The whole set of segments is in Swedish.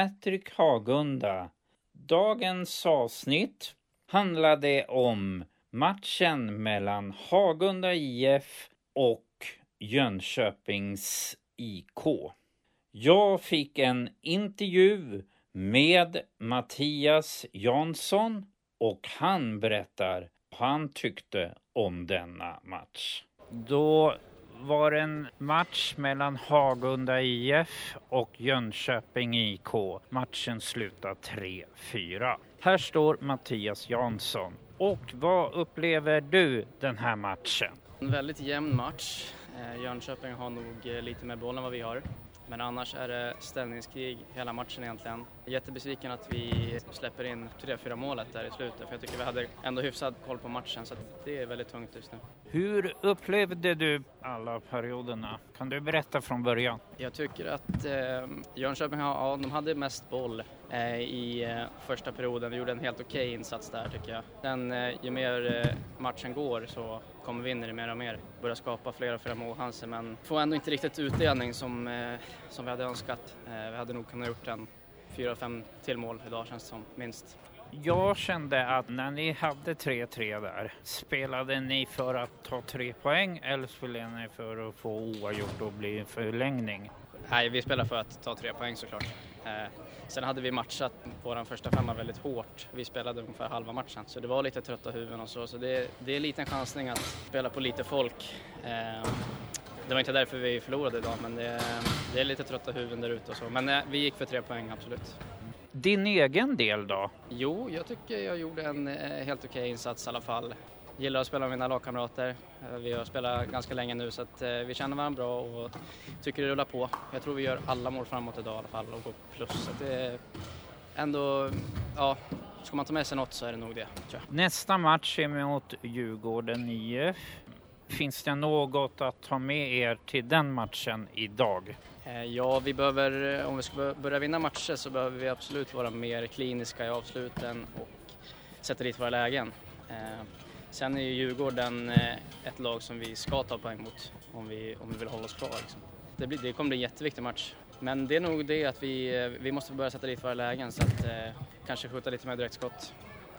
Patrik Hagunda. Dagens avsnitt handlade om matchen mellan Hagunda IF och Jönköpings IK. Jag fick en intervju med Mattias Jansson och han berättar vad han tyckte om denna match. Då var det en match mellan Hagunda IF och Jönköping IK. Matchen slutade 3-4. Här står Mattias Jansson. Och vad upplever du den här matchen? En väldigt jämn match. Eh, Jönköping har nog eh, lite mer boll än vad vi har. Men annars är det ställningskrig hela matchen egentligen. Jättebesviken att vi släpper in 3-4 målet där i slutet för jag tycker vi hade ändå hyfsad koll på matchen så det är väldigt tungt just nu. Hur upplevde du alla perioderna? Kan du berätta från början? Jag tycker att eh, Jönköping ja, de hade mest boll eh, i eh, första perioden. Vi gjorde en helt okej insats där tycker jag. Sen eh, ju mer eh, matchen går så kommer vi in i det mer och mer. Börjar skapa fler och fler målchanser men får ändå inte riktigt utdelning som, eh, som vi hade önskat. Eh, vi hade nog kunnat gjort en fyra, fem till mål idag känns det som, minst. Jag kände att när ni hade 3-3 där, spelade ni för att ta tre poäng eller spelade ni för att få oavgjort och bli en förlängning? Nej, vi spelar för att ta tre poäng såklart. Eh, sen hade vi matchat vår första femma väldigt hårt. Vi spelade ungefär halva matchen, så det var lite trötta huvuden och så. Så det, det är en liten chansning att spela på lite folk. Eh, det var inte därför vi förlorade idag, men det, det är lite trötta huvuden där ute och så. Men eh, vi gick för tre poäng, absolut. Din egen del då? Jo, jag tycker jag gjorde en eh, helt okej insats i alla fall. Gillar att spela med mina lagkamrater. Eh, Vi har spelat ganska länge nu så att vi känner varandra bra och tycker det rullar på. Jag tror vi gör alla mål framåt idag i alla fall och går plus. Så det är ändå, ja, ska man ta med sig något så är det nog det. Nästa match är mot Djurgården IF. Finns det något att ta med er till den matchen idag? Eh, ja, vi behöver, eh, om vi ska börja vinna matcher så behöver vi absolut vara mer kliniska i avsluten och sätta dit våra lägen. Eh, sen är ju Djurgården ett lag som vi ska ta poäng mot om vi, om vi vill hålla oss kvar. Liksom. Det, blir, det kommer bli en jätteviktig match. Men det är nog det att vi, vi måste börja sätta dit våra lägen så att eh, kanske skjuta lite mer direktskott.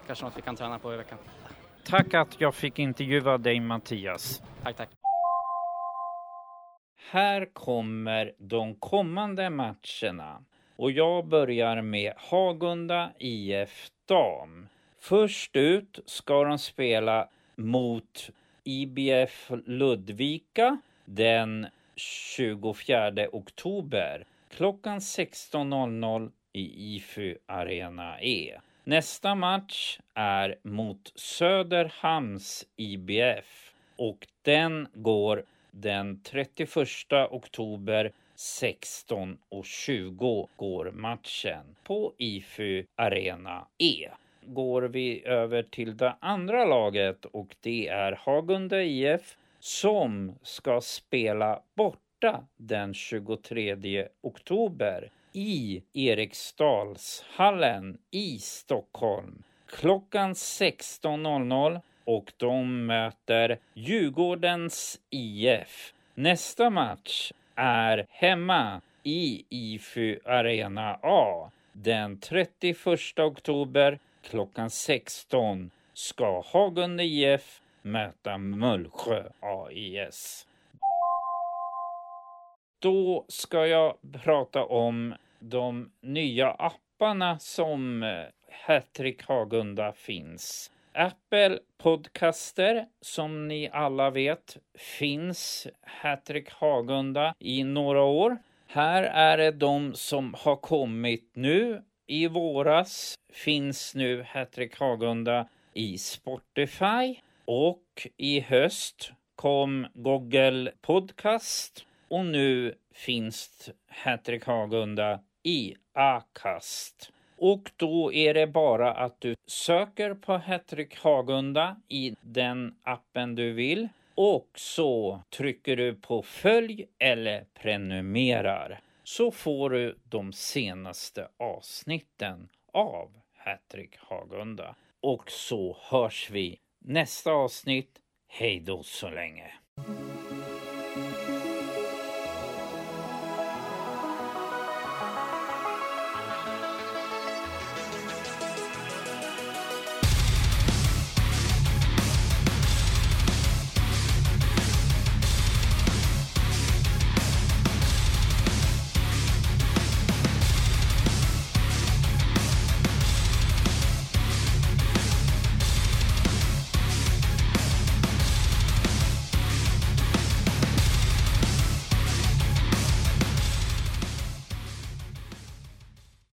Kanske något vi kan träna på i veckan. Tack att jag fick intervjua dig Mattias. Tack, tack. Här kommer de kommande matcherna. Och jag börjar med Hagunda IF Dam. Först ut ska de spela mot IBF Ludvika den 24 oktober klockan 16.00 i IFU Arena E. Nästa match är mot Söderhamns IBF och den går den 31 oktober 16.20 går matchen på IFU Arena E. Går vi över till det andra laget och det är Hagunda IF som ska spela borta den 23 oktober i Eriksdalshallen i Stockholm klockan 16.00 och de möter Djurgårdens IF. Nästa match är hemma i IFU Arena A. Den 31 oktober klockan 16 ska Hagunda IF möta Mullsjö AIS. Då ska jag prata om de nya apparna som eh, Hattrick Hagunda finns. Apple Podcaster, som ni alla vet, finns Hattrick Hagunda i några år. Här är det de som har kommit nu. I våras finns nu Hattrick Hagunda i Spotify och i höst kom Google Podcast och nu finns Hattrick Hagunda i Acast. Och då är det bara att du söker på Hattrick Hagunda i den appen du vill och så trycker du på följ eller prenumerar. så får du de senaste avsnitten av Hattrick Hagunda. Och så hörs vi nästa avsnitt. Hej då så länge.